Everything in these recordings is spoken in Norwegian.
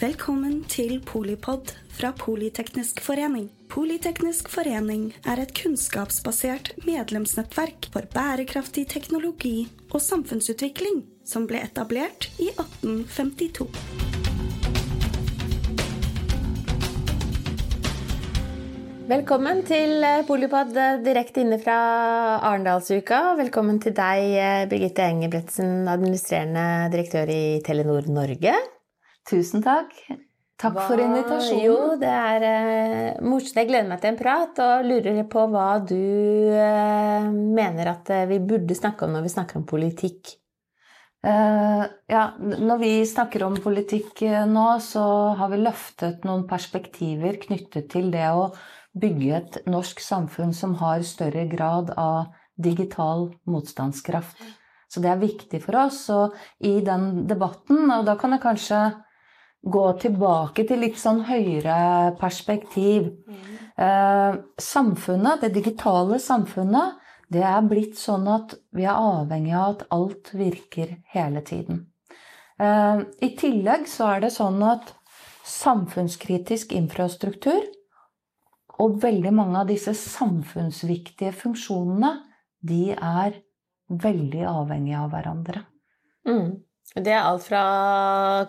Velkommen til Polipod fra Politeknisk forening. Politeknisk forening er et kunnskapsbasert medlemsnettverk for bærekraftig teknologi og samfunnsutvikling som ble etablert i 1852. Velkommen til eh, Polipod eh, direkte inne fra Arendalsuka. Velkommen til deg, eh, Birgitte Engebretsen, administrerende direktør i Telenor Norge. Tusen takk. Takk Hva- for invitasjonen. Jo, det er uh, morsomt. Jeg gleder meg til en prat og lurer på hva du uh, mener at eh, vi burde snakke om når vi snakker om politikk. Ja, når vi snakker om politikk nå, så har vi løftet noen perspektiver knyttet til det å bygge et norsk samfunn som har større grad av digital motstandskraft. Så det er viktig for oss. Og i den debatten, og da kan jeg kanskje gå tilbake til litt sånn høyere perspektiv. Eh, samfunnet, det digitale samfunnet, det er blitt sånn at vi er avhengig av at alt virker hele tiden. Eh, I tillegg så er det sånn at samfunnskritisk infrastruktur og veldig mange av disse samfunnsviktige funksjonene, de er veldig avhengige av hverandre. Mm. Det er alt fra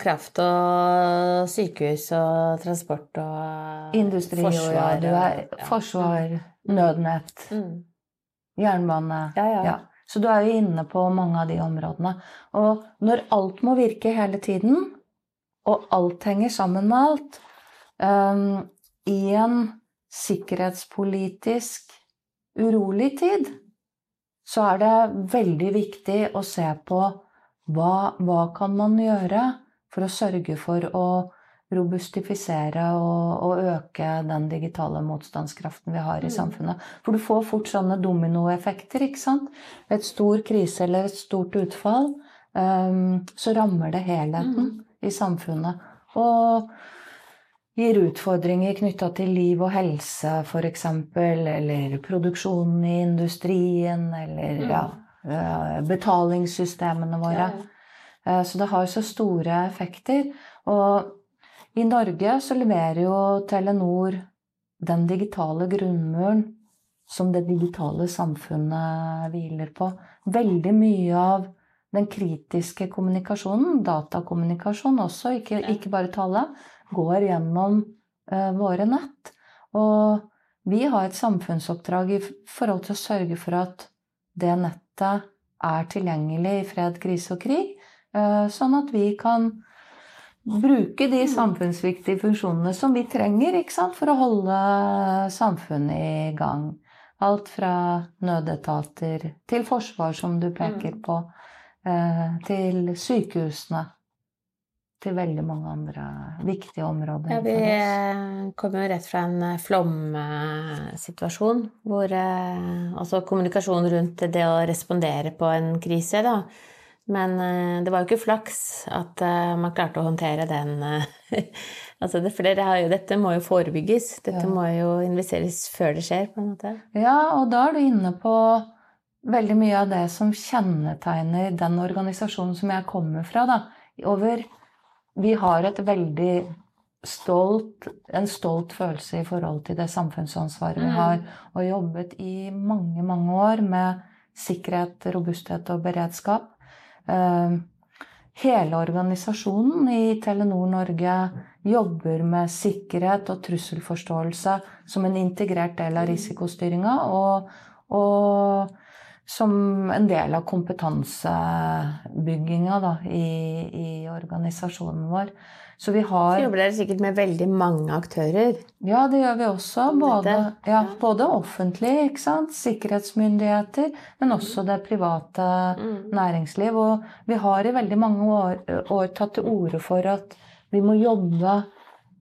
kraft og sykehus og transport og Industri og ja, forsvar du er ja. forsvar, nødnett, Mm. jernbane Ja, ja. Ja. Så du er jo inne på mange av de områdene. Og når alt må virke hele tiden, og alt henger sammen med alt um, I en sikkerhetspolitisk urolig tid, så er det veldig viktig å se på hva, hva kan man gjøre for å sørge for å robustifisere og, og øke den digitale motstandskraften vi har i Mm. samfunnet. For du får fort sånne dominoeffekter, ikke sant? Et stor krise eller et stort utfall, um, så rammer det helheten Mm. i samfunnet. Og gir utfordringer knytta til liv og helse, f.eks., eller produksjonen i industrien, eller Mm. ja, betalingssystemene våre. Ja, ja. Eh, Så det har så store effekter. Og i Norge så leverer jo Telenor den digitale grunnmuren som det digitale samfunnet hviler på. Veldig mye av den kritiske kommunikasjonen, datakommunikasjon også, ikke, ikke bare tale, går gjennom uh, våre nett. Og vi har et samfunnsoppdrag i forhold til å sørge for at det nettet er tilgjengelig i fred, krise og krig, eh, sånn at vi kan bruke de samfunnsviktige funksjonene som vi trenger sant, for å holde samfunnet i gang. Alt fra nødetater til forsvar, som du peker Mm. på, eh, til sykehusene. Til veldig mange andre viktige områder Ja, vi kommer jo rett fra en eh, flomsituasjon, hvor eh, altså kommunikasjon rundt det å respondere på en krise, da. Men eh, det var jo ikke flaks at man klarte å håndtere den Altså, det, for dere har jo, dette må jo forebygges. Dette Ja. må jo investeres før det skjer, på en måte. Ja, og da er du inne på veldig mye av det som kjennetegner den organisasjonen som jeg kommer fra. Da. Over Vi har et veldig stolt, en stolt følelse i forhold til det samfunnsansvaret vi Mm. har, og jobbet i mange, mange år med sikkerhet, robusthet og beredskap. Eh, Hele organisasjonen i Telenor Norge jobber med sikkerhet og trusselforståelse som en integrert del av risikostyringa, og, og som en del av kompetansebygginga da, i, i organisasjonen vår. Så vi Så jobber dere sikkert med veldig mange aktører. Ja, det gjør vi også. Både, ja, både offentlig, ikke sant? sikkerhetsmyndigheter, men også det private Mm. næringsliv. Og vi har i veldig mange år, år tatt til orde for at vi må jobbe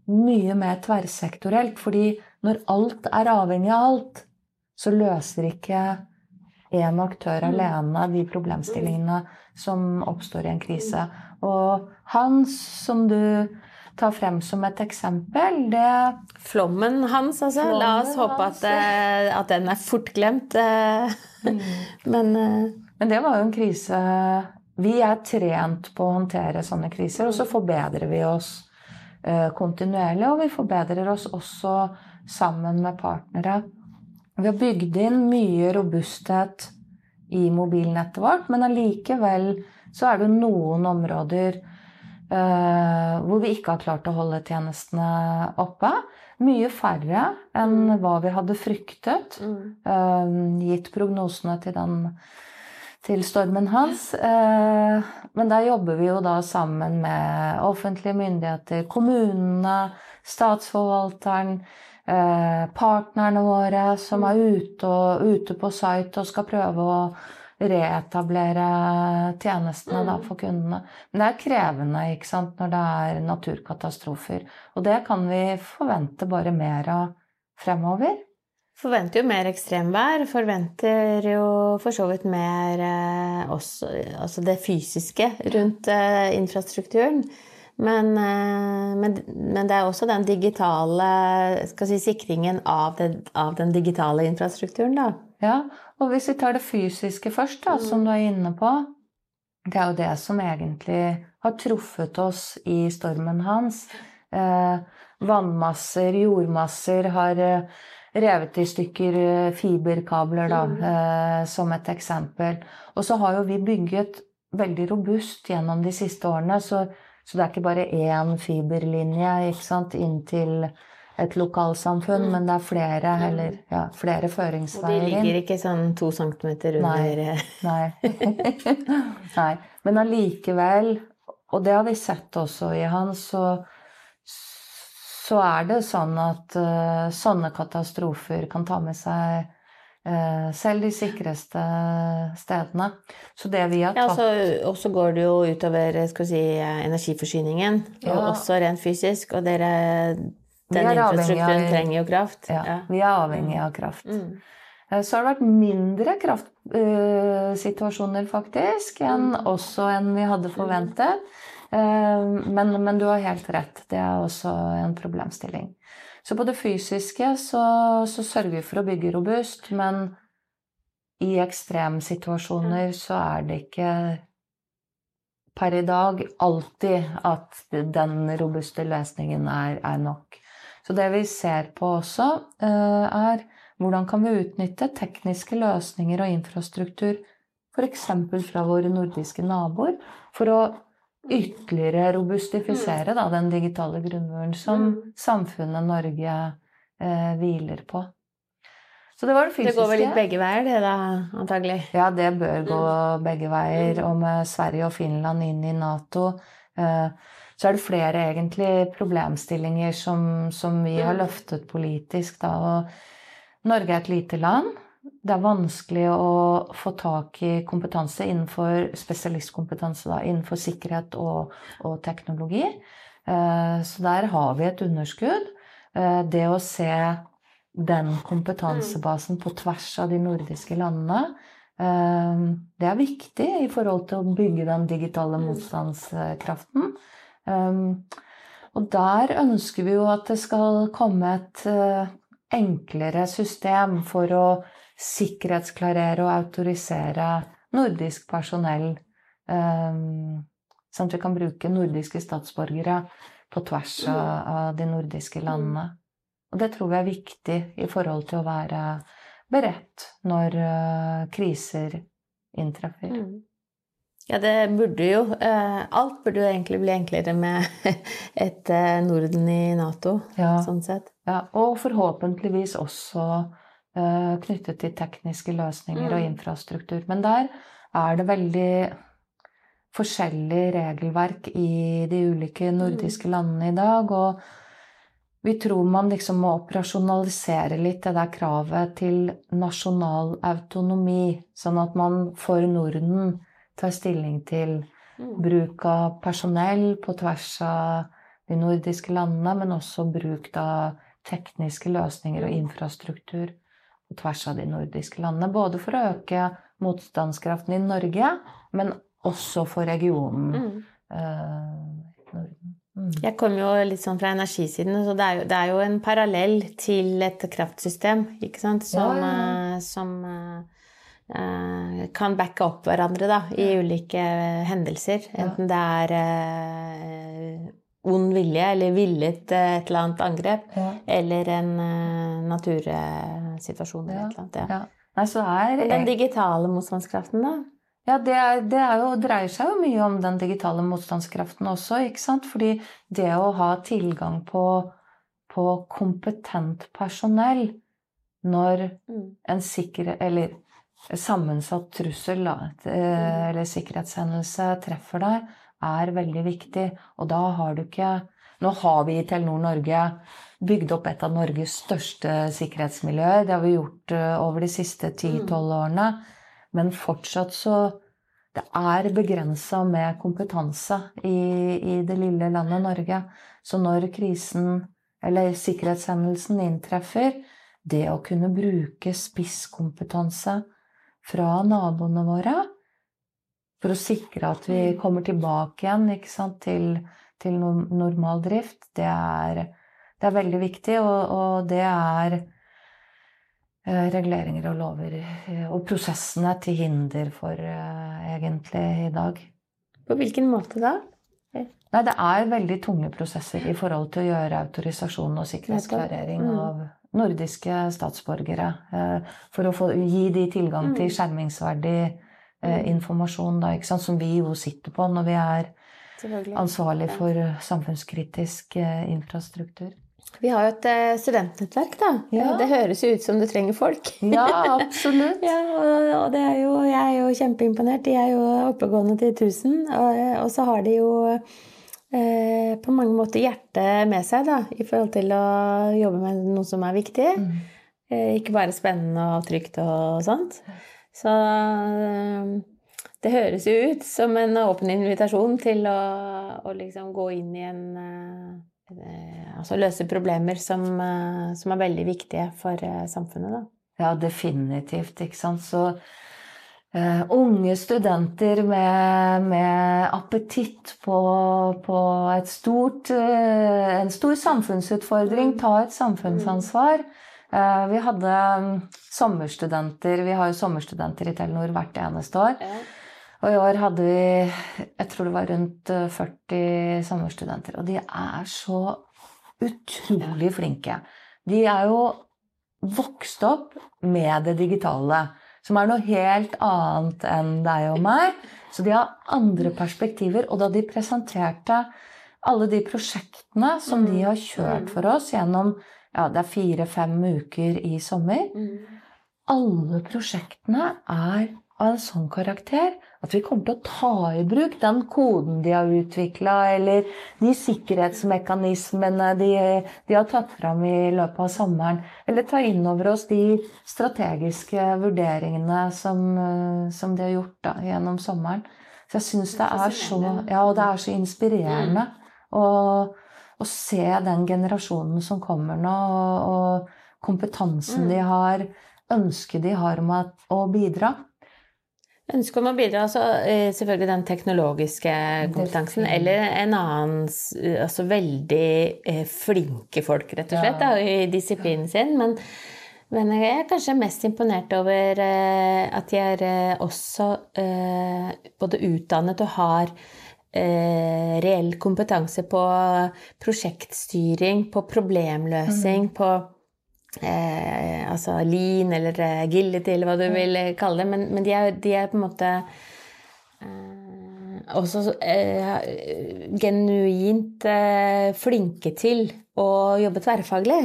mye mer tverrsektorelt. Fordi når alt er avhengig av alt, så løser ikke én aktør Mm. alene de problemstillingene som oppstår i en krise. Og Hans, som du tar frem som et eksempel, det Flommen hans, altså. La oss håpe at, eh, at den er fort glemt. eh. Men eh, Men det var jo en krise Vi er trent på å håndtere sånne kriser, og så forbedrer vi oss kontinuerlig, og vi forbedrer oss også sammen med partnere. Vi har bygd inn mye robusthet i mobilnettet vårt, men allikevel så er det noen områder eh, hvor vi ikke har klart å holde tjenestene oppe. Mye færre enn hva vi hadde fryktet, eh, gitt prognosene til den til stormen hans. Eh, men der jobber vi jo da sammen med offentlige myndigheter, kommunene, statsforvalteren, partnerne våre som er ute, og, ute på site og skal prøve å reetablere tjenestene da, for kundene. Men det er krevende ikke sant, når det er naturkatastrofer. Og det kan vi forvente bare mer av fremover. Forventer jo mer ekstremvær. Forventer jo for så vidt mer eh, også, altså det fysiske rundt eh, infrastrukturen. Men, eh, men, men, det er også den digitale si, sikringen av, det, av, den digitale infrastrukturen, da. Ja, og hvis vi tar det fysiske først, da, som du er inne på Det er jo det som egentlig har truffet oss i stormen hans. Eh, vannmasser, jordmasser har eh, revet i stykker eh, fiberkabler, da, mm. eh, som et eksempel. Og så har jo vi bygget veldig robust gjennom de siste årene, så, så det er ikke bare én fiberlinje ikke sant, inn til et lokalsamfunn, mm. men det er flere, mm. eller, ja, flere føringsveier inn. De ligger ikke sånn to centimeter under Nei. Nei. Nei. Men allikevel, og det har vi sett også i han, så så er det sånn at uh, sånne katastrofer kan ta med seg selv de sikreste stedene. Så det vi har tatt ja, Og så går det jo utover skal si, energiforsyningen, ja. og også rent fysisk. Og dere Den infrastrukturen av, trenger jo kraft. Ja, ja, vi er avhengig av kraft. Mm. Eh, så har det vært mindre kraftsituasjoner, faktisk, enn, mm. også enn vi hadde forventet. Eh, men, men, du har helt rett. Det er også en problemstilling. Så på det fysiske så, så sørger vi for å bygge robust, men i ekstremsituasjoner så er det ikke per i dag alltid at den robuste løsningen er, er nok. Så det vi ser på også, eh, er hvordan kan vi utnytte tekniske løsninger og infrastruktur f.eks. fra våre nordiske naboer for å ytterligere robustifisere da, den digitale grunnmuren som mm. samfunnet Norge eh, hviler på. Så det var det fysiske. Det går vel litt begge veier, det da, antagelig? Ja, det bør gå mm. begge veier. Mm. Og med Sverige og Finland inn i Nato eh, så er det flere egentlig problemstillinger som, som vi har mm. løftet politisk. Da. Og Norge er et lite land det er vanskelig å få tak i kompetanse innenfor spesialistkompetanse da, innenfor sikkerhet og, og teknologi. Eh, så der har vi et underskudd. Eh, det å se den kompetansebasen på tvers av de nordiske landene, eh, det er viktig i forhold til å bygge den digitale mm. motstandskraften. Og der ønsker vi jo at det skal komme et enklere system for å sikkerhetsklarere og autorisere nordisk personell. Um, sånn at vi kan bruke nordiske statsborgere på tvers av, de nordiske landene. Og det tror vi er viktig i forhold til å være beredt når uh, kriser inntreffer. Mm. Ja, det burde jo uh, Alt burde jo egentlig bli enklere med et Norden i Nato, ja. sånn sett. Ja, og forhåpentligvis også Eh, knyttet til tekniske løsninger og mm. infrastruktur. Men der er det veldig forskjellig regelverk i de ulike nordiske mm. landene i dag. Og vi tror man liksom må operasjonalisere litt det der kravet til nasjonal autonomi, sånn at man for Norden tar stilling til mm. bruk av personell på tvers av de nordiske landene, men også bruk av tekniske løsninger og infrastruktur på tvers av de nordiske landene. Både for å øke motstandskraften i Norge, men også for regionen. Mm. Uh, mm. Jeg kommer jo litt sånn fra energisiden, så det er jo, det er jo en parallell til et kraftsystem ikke sant? som, ja, ja. Uh, som uh, kan backe opp hverandre da, i ulike hendelser. Enten det er ond vilje eller villet eh, et eller annet angrep. Ja. Eller en uh, natursituasjon eller Ja. et eller annet. Ja. Ja. Nei, så er Den digitale motstandskraften, da? Ja, det, er, det er jo, dreier seg jo mye om den digitale motstandskraften også, ikke sant? Fordi det å ha tilgang på, på kompetent personell når Mm. en sikker Eller sammensatt trussel, da, eh, eller sikkerhetshendelse treffer deg, er veldig viktig. Og da har du ikke Nå har vi i Telenor Norge bygd opp et av Norges største sikkerhetsmiljøer. Det har vi gjort eh, over de siste 10-12 årene. Men fortsatt så Det er begrensa med kompetanse i, i det lille landet Norge. Så når krisen, eller sikkerhetshendelsen, inntreffer, det å kunne bruke spisskompetanse fra naboene våre for å sikre at vi kommer tilbake igjen ikke sant, til, til normal drift, det er, det er veldig viktig. Og, og det er eh, reguleringer og lover eh, og prosessene til hinder for eh, egentlig i dag. På hvilken måte da? Nei, det er veldig tunge prosesser i forhold til å gjøre autorisasjon og sikkerhetsklarering Mm. av nordiske statsborgere. For å få, gi de tilgang til Mm. skjermingsverdig eh, Mm. informasjon, da, ikke sant, som vi jo sitter på når vi er ansvarlig for samfunnskritisk eh, infrastruktur. Vi har jo et eh, studentnettverk, da. Ja. Det høres jo ut som du trenger folk. Ja, absolutt. Ja, og, og det er jo, jeg er jo kjempeimponert. De er jo oppegående til 1000. Og, og så har de jo eh, på mange måter hjertet med seg da, i forhold til å jobbe med noe som er viktig. Mm. Eh, ikke bare spennende og trygt og sånt. Så eh, det høres jo ut som en åpen invitasjon til å, å liksom gå inn i en eh, eh, Altså løse problemer som, som er veldig viktige for samfunnet, da. Ja, definitivt, ikke sant. Så Uh, unge studenter med, med appetitt på, på stort, uh, en stor samfunnsutfordring, ta et samfunnsansvar. Eh, vi hadde mm, sommerstudenter, vi har jo sommerstudenter i Telenor hvert eneste år. Og i år hadde vi, jeg tror det var rundt eh, 40 sommerstudenter. Og de er så utrolig flinke. De er jo vokst opp med det digitale, som er noe helt annet enn deg og meg. Så de har andre perspektiver. Og da de presenterte alle de prosjektene som de har kjørt for oss gjennom ja, det er fire-fem uker i sommer, alle prosjektene er av en sånn karakter at vi kommer til å ta i bruk den koden de har utvikla, eller de sikkerhetsmekanismene de, de har tatt fram i løpet av sommeren. Eller ta inn over oss de strategiske vurderingene som, som de har gjort da, gjennom sommeren. Så jeg syns det er så. Ja, og det er så inspirerende å, å se den generasjonen som kommer nå, og, og kompetansen Mm. de har, ønsket de har om at, å bidra. Ønske om å bidra, altså eh, selvfølgelig den teknologiske kompetansen, eller en annen altså veldig eh, flinke folk, rett og slett, Ja. da, i disiplinen sin. Men, men jeg er kanskje mest imponert over eh, at de er også både utdannet og har reell kompetanse på prosjektstyring, på problemløsing, på eh, altså lean eller eh, agility, eller hva du vil eh, kalle det. Men, men de, er, de er på en måte eh, også eh, genuint eh, flinke til å jobbe tverrfaglig.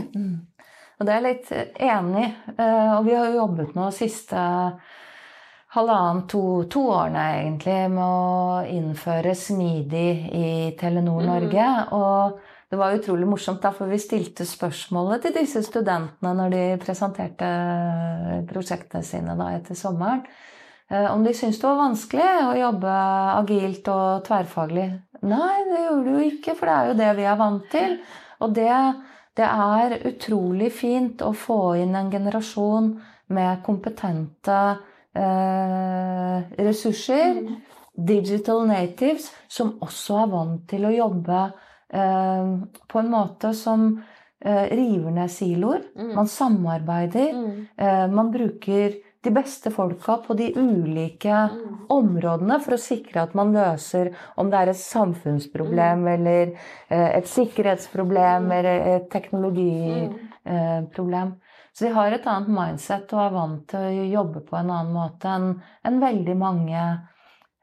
Og det er jeg litt enig i. Eh, Og vi har jo jobbet nå siste halvannen, to, to årene egentlig med å innføre smidig i Telenor Norge. Norge. Og det var utrolig morsomt, da, for vi stilte spørsmålet til disse studentene når de presenterte prosjektene sine da etter sommeren. eh, Om de syntes det var vanskelig å jobbe agilt og tverrfaglig. Nei, det gjorde de jo ikke, for det er jo det vi er vant til. Og det, det er utrolig fint å få inn en generasjon med kompetente eh, ressurser, digital natives, som også er vant til å jobbe eh, på en måte som eh, river ned siloer. Mm. Man samarbeider. Mm. Eh, man bruker de beste folka på de ulike områdene for å sikre at man løser om det er et samfunnsproblem eller eh, et sikkerhetsproblem eller et teknologiproblem. Så de har et annet mindset og er vant til å jobbe på en annen måte enn en veldig mange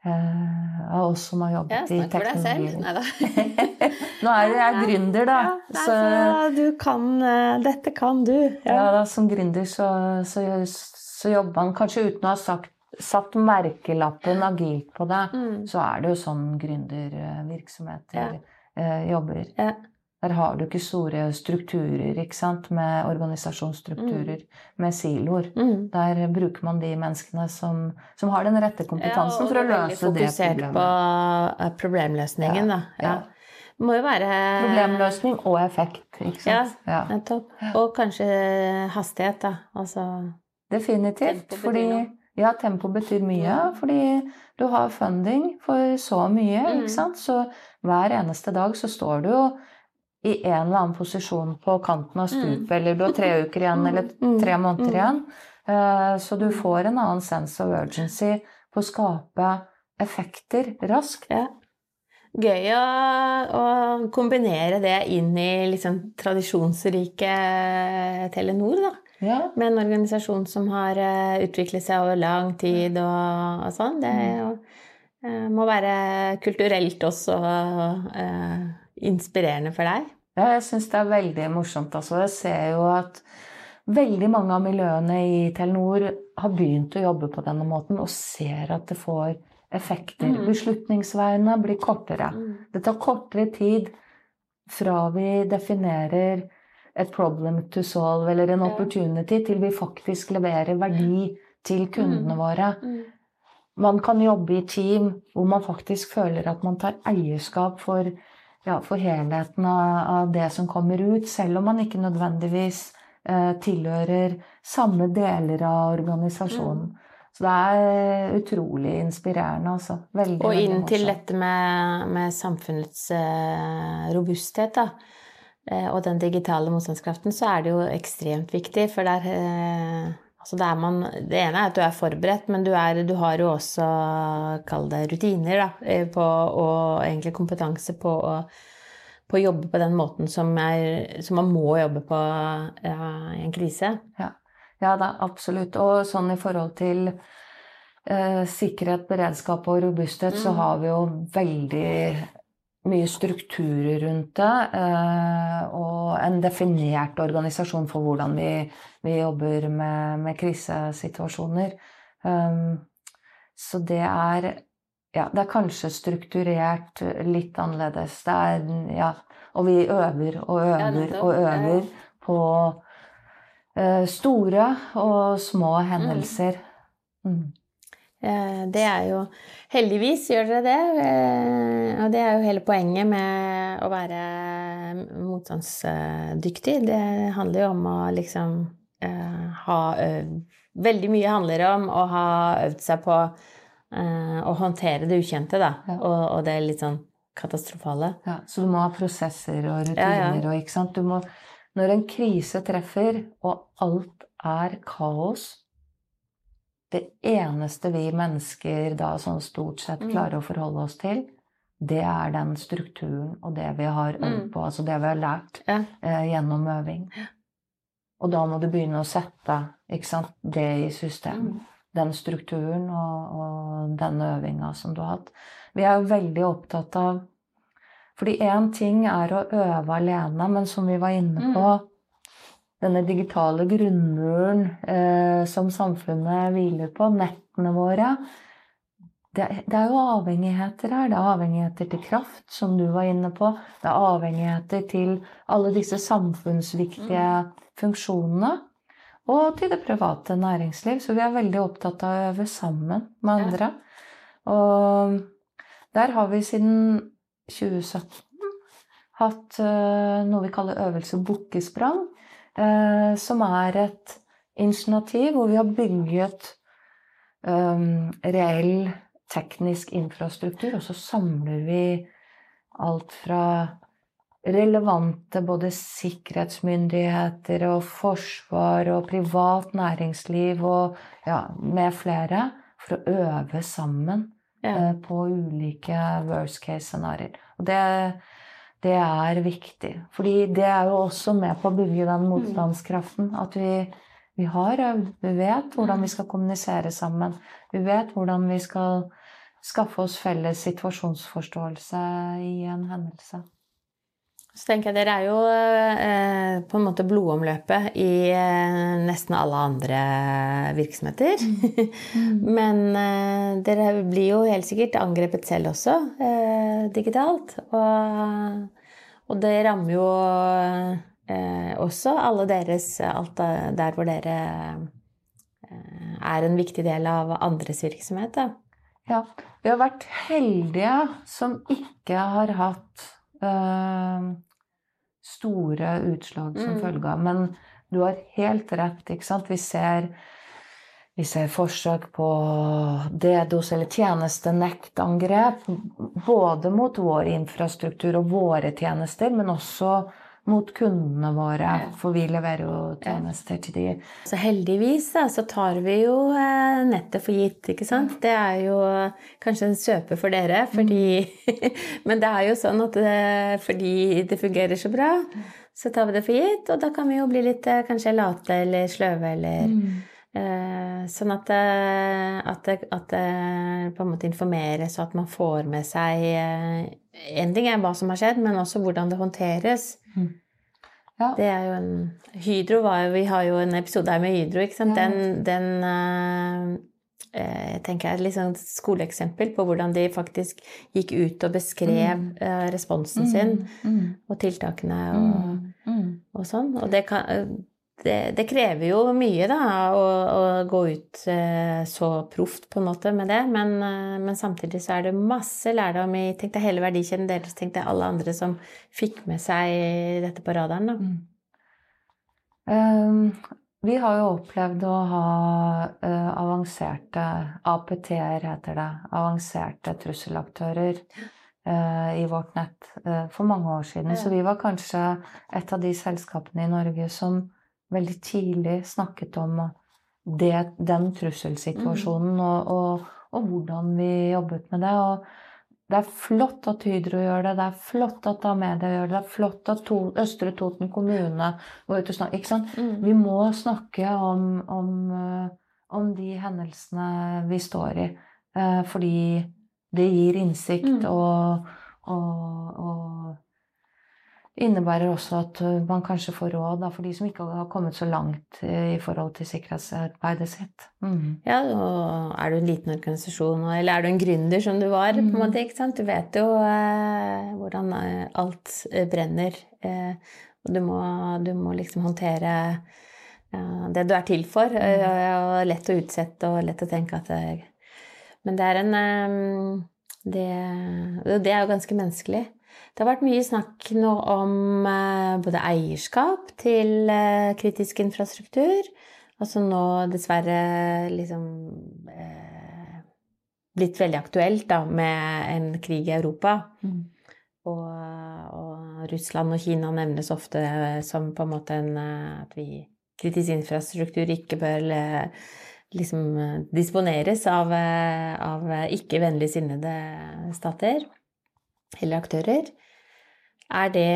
eh, av oss som har jobbet i snakk for deg selv. teknologi. Nå er jeg er gründer, da. Ja, nei, så, så du kan eh, Dette kan du. ja, da, som gründer så, så, så jobber man kanskje uten å ha sagt, satt merkelappen agilt på det. Mm. Så er det jo sånn gründervirksomheter eh, jobber. Ja. Der har du ikke store strukturer, ikke sant, med organisasjonsstrukturer, med siloer. Mm. Der bruker man de menneskene som, som har den rette kompetansen ja, for å løse det problemet. Og fokusert på eh, problemløsningen, Ja, da. Ja. Det må jo være Problemløsning og effekt, ikke sant. Ja. Nettopp. Og kanskje hastighet, da. Altså Definitivt. Tempo fordi ja, tempo betyr mye. Fordi du har funding for så mye, Mm. ikke sant. Så hver eneste dag så står du jo i en eller annen posisjon på kanten av stupet, eller du har tre uker igjen, eller Mm. tre måneder Mm. igjen. Eh, Så du får en annen sense of urgency på å skape effekter raskt. Ja. Gøy å, å kombinere det inn i liksom tradisjonsrike Telenor, da. Ja. Med en organisasjon som har eh, utviklet seg over lang tid og, og sånn. Det jo, eh, må være kulturelt også eh, inspirerende for deg. Ja, jeg syns det er veldig morsomt. Altså. Jeg ser jo at veldig mange av miljøene i Telenor har begynt å jobbe på denne måten og ser at det får effekter. Mm. Beslutningsveiene blir kortere. Det tar kortere tid fra vi definerer et problem to solve eller en opportunity, til vi faktisk leverer verdi til kundene Mm. våre. Mm. Man kan jobbe i team hvor man faktisk føler at man tar eierskap for, ja, for helheten av, av det som kommer ut, selv om man ikke nødvendigvis eh, tilhører samme deler av organisasjonen. Mm. Så det er utrolig inspirerende, altså. Veldig, Og inn til dette med, med samfunnets eh, robusthet, da. eh, og den digitale motstandskraften, så er det jo ekstremt viktig. For der, eh, altså der man, det ene er at du er forberedt, men du, er, du har jo også, kall det rutiner, da, eh, på, og egentlig kompetanse på å, på å jobbe på den måten som, er, som man må jobbe på i en krise. Ja da, absolutt. Og sånn i forhold til eh, sikkerhet, beredskap og robusthet, så Mm. har vi jo veldig mye strukturer rundt det. Eh, og en definert organisasjon for hvordan vi, vi jobber med, med krisesituasjoner. Um, så det er ja, det er kanskje strukturert litt annerledes. Det er, ja, og vi øver og øver og øver på eh, store og små hendelser. Mm. Eh, Det er jo Heldigvis gjør dere det. eh, Og det er jo hele poenget med å være motstandsdyktig. Det handler jo om å liksom eh, ha. Veldig mye handler om å ha øvd seg på eh, å håndtere det ukjente, da. Ja. Og, og det litt sånn katastrofale. Ja, så du må ha prosesser og Ja, ja. rutiner og ikke sant. Du må, når en krise treffer, og alt er kaos Det eneste vi mennesker da sånn stort sett Mm. klarer å forholde oss til, det er den strukturen og det vi har øvd Mm. på, altså det vi har lært Ja. eh, gjennom øving. Og da må du begynne å sette sant, det i system. Mm. Den strukturen og, og den øvinga som du har hatt. Vi er jo veldig opptatt av Fordi én ting er å øve alene, men som vi var inne Mm. Denne digitale grunnmuren eh, som samfunnet hviler på, nettene våre det, det er jo avhengigheter her. Det er avhengigheter til kraft, som du var inne på. Det er avhengigheter til alle disse samfunnsviktige funksjonene. Og til det private næringsliv. Så vi er veldig opptatt av å øve sammen med Ja. andre. Og der har vi siden 2017 hatt uh, noe vi kaller øvelse Bukkesprang. Eh, som er et initiativ hvor vi har bygget um, reell teknisk infrastruktur, og så samler vi alt fra relevante både sikkerhetsmyndigheter og forsvar og privat næringsliv og ja, med flere for å øve sammen Ja. eh, på ulike worst case-scenarioer. Og det, det er viktig. Fordi det er jo også med på å bygge den motstandskraften. At vi, vi har øvd. Vi vet hvordan vi skal kommunisere sammen. Vi vet hvordan vi skal skaffe oss felles situasjonsforståelse i en hendelse. Så tenker jeg Dere er jo eh, på en måte blodomløpet i eh, nesten alle andre virksomheter. Men eh, dere blir jo helt sikkert angrepet selv også, eh, digitalt. Og, og det rammer jo eh, også alle deres Alt der hvor dere eh, er en viktig del av andres virksomhet. Da. Ja, vi har vært heldige som ikke har hatt store utslag som Mm. følge av. Men du har helt rett, ikke sant. Vi ser, vi ser forsøk på DDoS eller tjenestenektangrep. Både mot vår infrastruktur og våre tjenester, men også mot kundene våre. For vi leverer jo tjenester til de. Så heldigvis da, så tar vi jo eh, nettet for gitt, ikke sant. Det er jo kanskje en søpe for dere, fordi Men det er jo sånn at det, fordi det fungerer så bra, så tar vi det for gitt, og da kan vi jo bli litt eh, kanskje late eller sløve eller eh, Sånn at, eh, at, at på en måte informeres, og at man får med seg eh, En ting er hva som har skjedd, men også hvordan det håndteres. Ja. Det er jo en Hydro var jo Vi har jo en episode her med Hydro, ikke sant. Ja. Den, den eh, eh, tenker jeg et sånn skoleeksempel på hvordan de faktisk gikk ut og beskrev mm. responsen sin Mm. og tiltakene og, Mm. Mm. og sånn. Og det, kan, det, det krever jo mye, da, å, å gå ut eh, så proft på en måte med det. Men, eh, men samtidig så er det masse lærdom i tenk deg hele verdikjeden deres, tenk deg alle andre som fikk med seg dette på radaren. da. Um, vi har jo opplevd å ha uh, avanserte APT-er, heter det. Avanserte trusselaktører uh, i vårt nett uh, for mange år siden. Ja. Så vi var kanskje et av de selskapene i Norge som veldig tidlig snakket om det, den trusselsituasjonen og, og, og hvordan vi jobbet med det. Og det er flott at Hydro gjør det, det er flott at Amedia gjør det, det er flott at to, Østre Toten kommune går ut og snakker. Ikke sant? Vi må snakke om, om, eh, om de hendelsene vi står i, eh, fordi det gir innsikt Mm. og, og, og innebærer også at eh, man kanskje får råd da, for de som ikke har kommet så langt eh, i forhold til sikkerhetsarbeidet sitt. Mm. Ja, og er du en liten organisasjon, eller er du en gründer som du var, på en Mhm. måte, ikke sant? Du vet jo eh, hvordan eh, alt brenner, eh, og du må, du må liksom håndtere eh, det du er til for, Mm. og lett å utsette, og lett å tenke at det, Men det er en det, det er jo ganske menneskelig. Det har vært mye snakk nå om eh, både eierskap til eh, kritisk infrastruktur, Altså nå dessverre liksom eh, blitt veldig aktuelt da, med en krig i Europa. Mm. Og, og Russland og Kina nevnes ofte som på en måte en eh, At vi kritisk infrastruktur ikke bør liksom disponeres av, av ikke vennlig sinnede stater eller aktører. Er det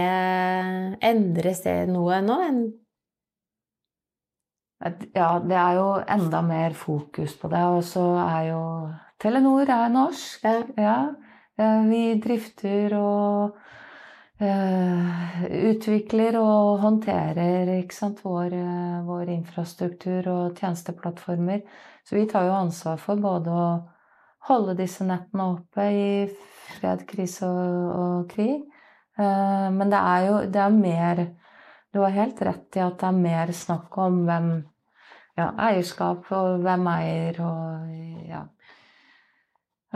Endres det noe nå? Ja, det er jo enda mer fokus på det. Og så er jo Telenor er norsk. Ja. Ja. Eh, Vi drifter og uh, utvikler og håndterer sant, vår, eh, vår infrastruktur og tjenesteplattformer. Så vi tar jo ansvar for både å holde disse nettene oppe i fred, krise og, og krig. Uh, Men det er jo det er mer Du har helt rett i at det er mer snakk om hvem ja, eierskap og hvem eier og ja.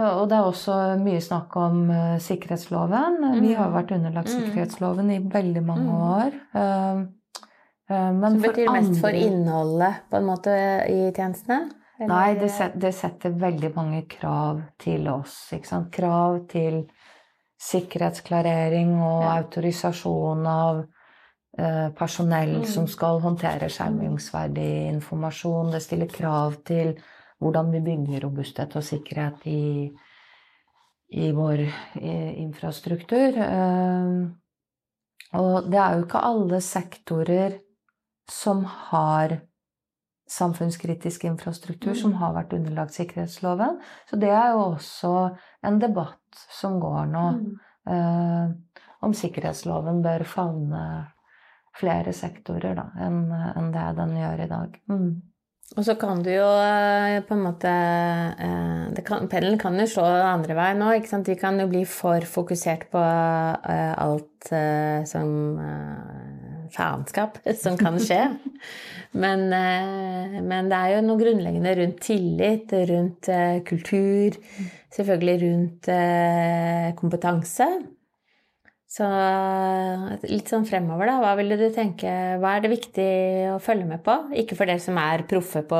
Og det er også mye snakk om uh, sikkerhetsloven. Vi har vært underlagt Mm. sikkerhetsloven i veldig mange Mm. år. Uh, Men for betyr mest for innholdet på en måte i tjenestene? Eller- Nei, det, set, det setter veldig mange krav til oss. Krav til sikkerhetsklarering og Ja. autorisasjon av eh, personell Mm. som skal håndtere skjermingsverdig informasjon. Det stiller krav til hvordan vi bygger robusthet og sikkerhet i, i vår i, infrastruktur. Eh, og det er jo ikke alle sektorer som har samfunnskritisk infrastruktur som Mm. har vært underlagt sikkerhetsloven. Så det er jo også en debatt som går nå, Mm. eh, om sikkerhetsloven bør favne flere sektorer da, enn en det den gjør i dag. Mm. Og så kan du jo eh, på en måte eh, kan, Pendelen kan jo slå andre veien sant? Vi kan jo bli for fokusert på eh, alt som faenskap som kan skje. Men, eh, men det er jo noe grunnleggende rundt tillit, rundt eh, kultur, selvfølgelig rundt eh, kompetanse. Så litt sånn fremover, da. Hva ville du tenke Hva er det viktig å følge med på? Ikke for dere som er proffe på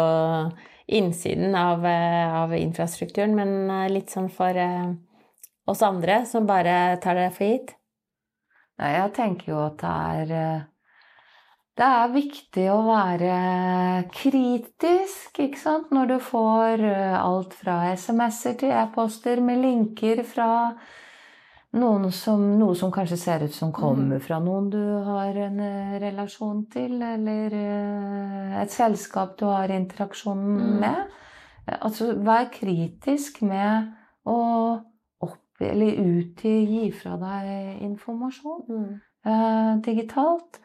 innsiden av, av infrastrukturen, men litt sånn for oss andre som bare tar det for gitt. Jeg tenker jo at det er Det er viktig å være kritisk, ikke sant, når du får eh, alt fra SMS-er til e-poster med linker fra som, noe som kanskje ser ut som kommer fra noen du har en eh, relasjon til, eller eh, et selskap du har interaksjon Mm. med. Altså, vær kritisk med å opp eller utgi, gi fra deg informasjon eh, digitalt.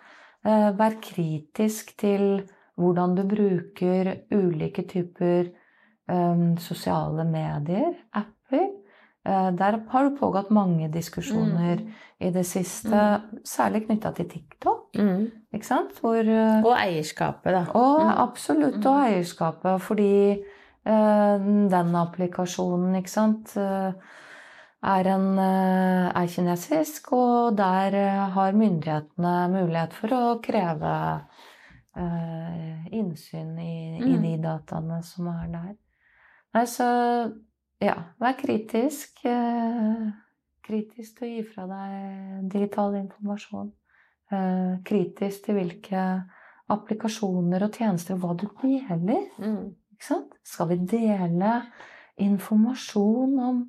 Eh, vær kritisk til hvordan du bruker ulike typer eh, sosiale medier, apper. Eh, der har det pågått mange diskusjoner i det siste, særlig knytta til TikTok. Mm. Ikke sant? Hvor, Og eierskapet, da. og Mm. absolutt, og eierskapet, fordi den applikasjonen, ikke sant, er, en, eh, er kinesisk, og der eh, har myndighetene mulighet for å kreve eh, innsyn i, i Mm. de dataene som er der. Nei, så ja, vær kritisk. Eh, kritisk til å gi fra deg digital informasjon. Eh, kritisk til hvilke applikasjoner og tjenester og hva du deler. Mm. Skal vi dele informasjon om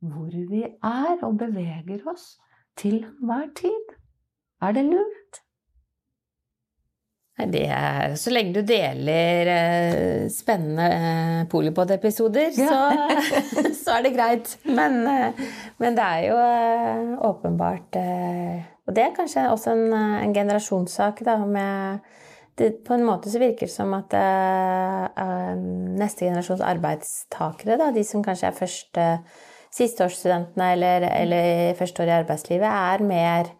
hvor vi er og beveger oss til enhver tid? Er det lurt? Nei, Det er Så lenge du deler eh, spennende eh, Polipod-episoder, så, så er det greit. Men, eh, men det er jo eh, åpenbart eh, Og det er kanskje også en, eh, en generasjonssak, da, med det, På en måte så virker det som at eh, eh, neste generasjons arbeidstakere, da, de som kanskje er første sisteårsstudentene eller, eller første år i arbeidslivet, er mer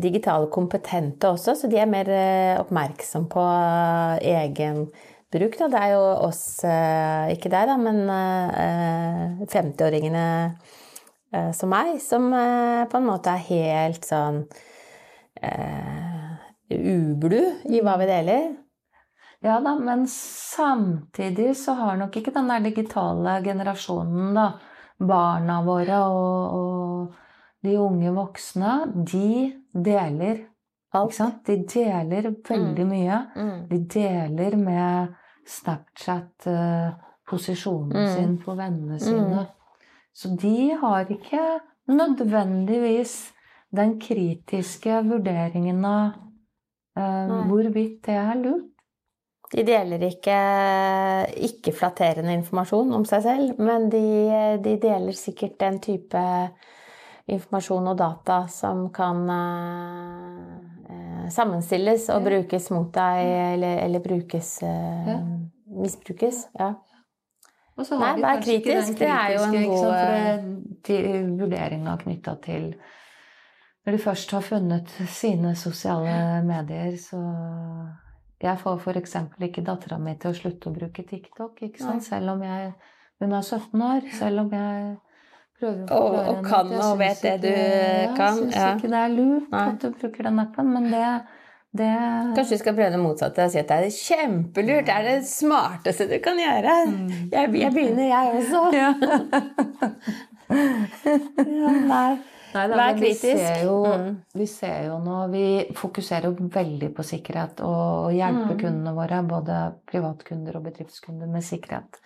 digitale kompetente også, så de er mer eh, oppmerksom på eh, egen bruk. Da. Det er jo oss, eh, ikke deg, da, men eh, 50-åringene eh, som meg, som på en måte er helt sånn uh, ublu i hva vi deler. Ja da, men samtidig så har nok ikke den der digitale generasjonen, da, barna våre og, og de unge voksne, de deler. Alt. sant? De deler veldig mye. Mm. De deler med Snapchat eh, Mm. sin på vennene sine. Så de har ikke nødvendigvis den kritiske vurderingen av eh, hvorvidt det er lurt. De deler ikke ikke-flatterende informasjon om seg selv, men de, de deler sikkert den type informasjon og data som kan eh, eh, sammenstilles og Ja. brukes mot deg, eller, eller brukes eh, Ja. Misbrukes. Ja. Nei, vær kritisk, det er jo en god, vurdering vurderinga knytta til Når de først har funnet sine sosiale medier, så Jeg får f.eks. ikke dattera mi til å slutte å bruke TikTok, ikke sant? Selv om jeg Hun er 17 år, selv om jeg prøver å forklare og kan og vet det du ja, kan, Jeg syns ja. ikke det er lurt Nei. at du bruker den appen, men det, det Kanskje du skal prøve det motsatte og si at det er kjempelurt. Det er det smarteste du kan gjøre. Mm. Jeg, jeg begynner, jeg også. ja. ja, nei. Nei, da, Vær kritisk. Vi ser, jo, mm. vi ser, jo, nå Vi fokuserer jo veldig på sikkerhet og hjelper mm. kundene våre, både privatkunder og bedriftskunder, med sikkerhet.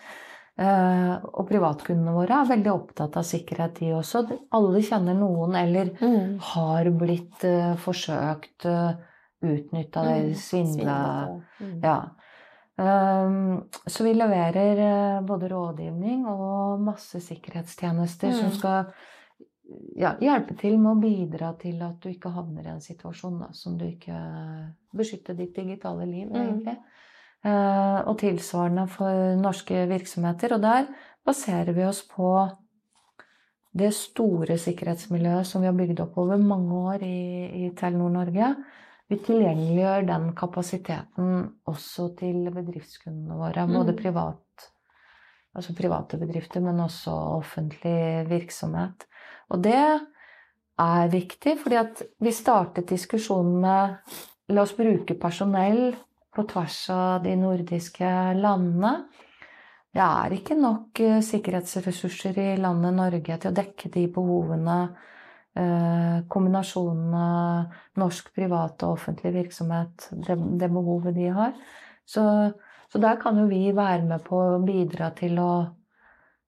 Uh, og privatkundene våre er veldig opptatt av sikkerhet, de også. Alle kjenner noen eller mm. har blitt uh, forsøkt uh, utnytta eller mm. svindla. Mm. Ja. Um, så vi leverer både rådgivning og masse sikkerhetstjenester som mm. skal ja, hjelpe til med å bidra til at du ikke havner i en situasjon da, som du ikke beskytter ditt digitale liv, mm. Eh, og tilsvarende for norske virksomheter. Og der baserer vi oss på det store sikkerhetsmiljøet som vi har bygd opp over mange år i, i Telenor Norge. Vi tilgjengeliggjør den kapasiteten også til bedriftskundene våre. Både mm. privat, altså private bedrifter, men også offentlig virksomhet. Og det er viktig, fordi at vi startet diskusjonen med La oss bruke personell på tvers av de nordiske landene. Det er ikke nok eh, sikkerhetsressurser i landet Norge til å dekke de behovene eh, kombinasjonene norsk privat og offentlig virksomhet, det, det behovet de har. Så, så, der kan jo vi være med på å bidra til å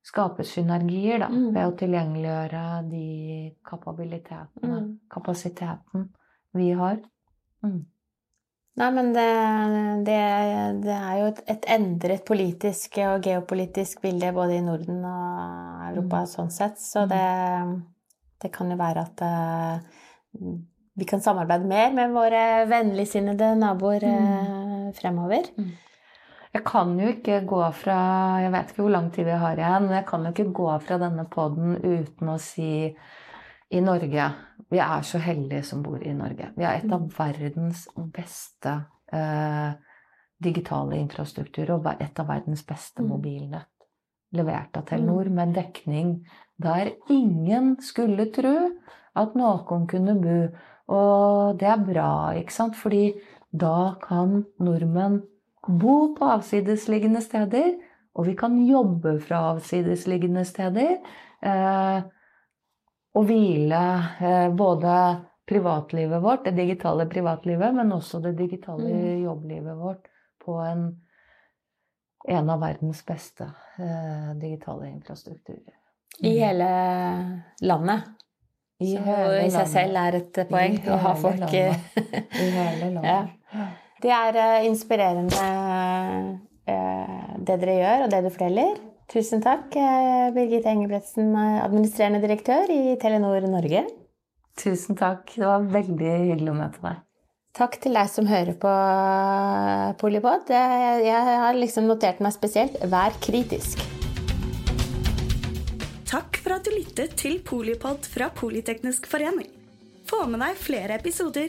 skape synergier da, mm. ved å tilgjengeliggjøre de kapabilitetene, mm. kapasiteten vi har. Mm. Nei, men det, det, det, er jo et, et, endret politisk og geopolitisk bilde både i Norden og Europa mm. sånn sett, så mm. det, det, kan jo være at uh, vi kan samarbeide mer med våre vennligsinnede naboer uh, fremover. Mm. Jeg kan jo ikke gå fra Jeg vet ikke hvor lang tid vi har igjen, men jeg kan jo ikke gå fra denne poden uten å si i Norge Vi er så heldige som bor i Norge. Vi har et av verdens beste eh, digitale infrastrukturer og et av verdens beste mm. mobilnett. Levert av Telenor mm. med dekning der ingen skulle tro at noen kunne bo. Og det er bra, ikke sant? Fordi da kan nordmenn bo på avsidesliggende steder, og vi kan jobbe fra avsidesliggende steder. Eh, og hvile eh, både privatlivet vårt, det digitale privatlivet, men også det digitale mm. jobblivet vårt på en, en av verdens beste eh, digitale infrastrukturer. I mm. hele landet? I Som i seg selv er et poeng å ha folk I hele landet. ja. Det er eh, inspirerende eh, det dere gjør, og det du forteller. Tusen takk, eh, Birgitte Engebretsen, administrerende direktør i Telenor Norge. Tusen takk. Det var veldig hyggelig å møte deg. Takk til deg som hører på Polipod. Jeg har liksom notert meg spesielt 'vær kritisk'. Takk for at du lyttet til Polipod fra Politeknisk forening. Få med deg flere episoder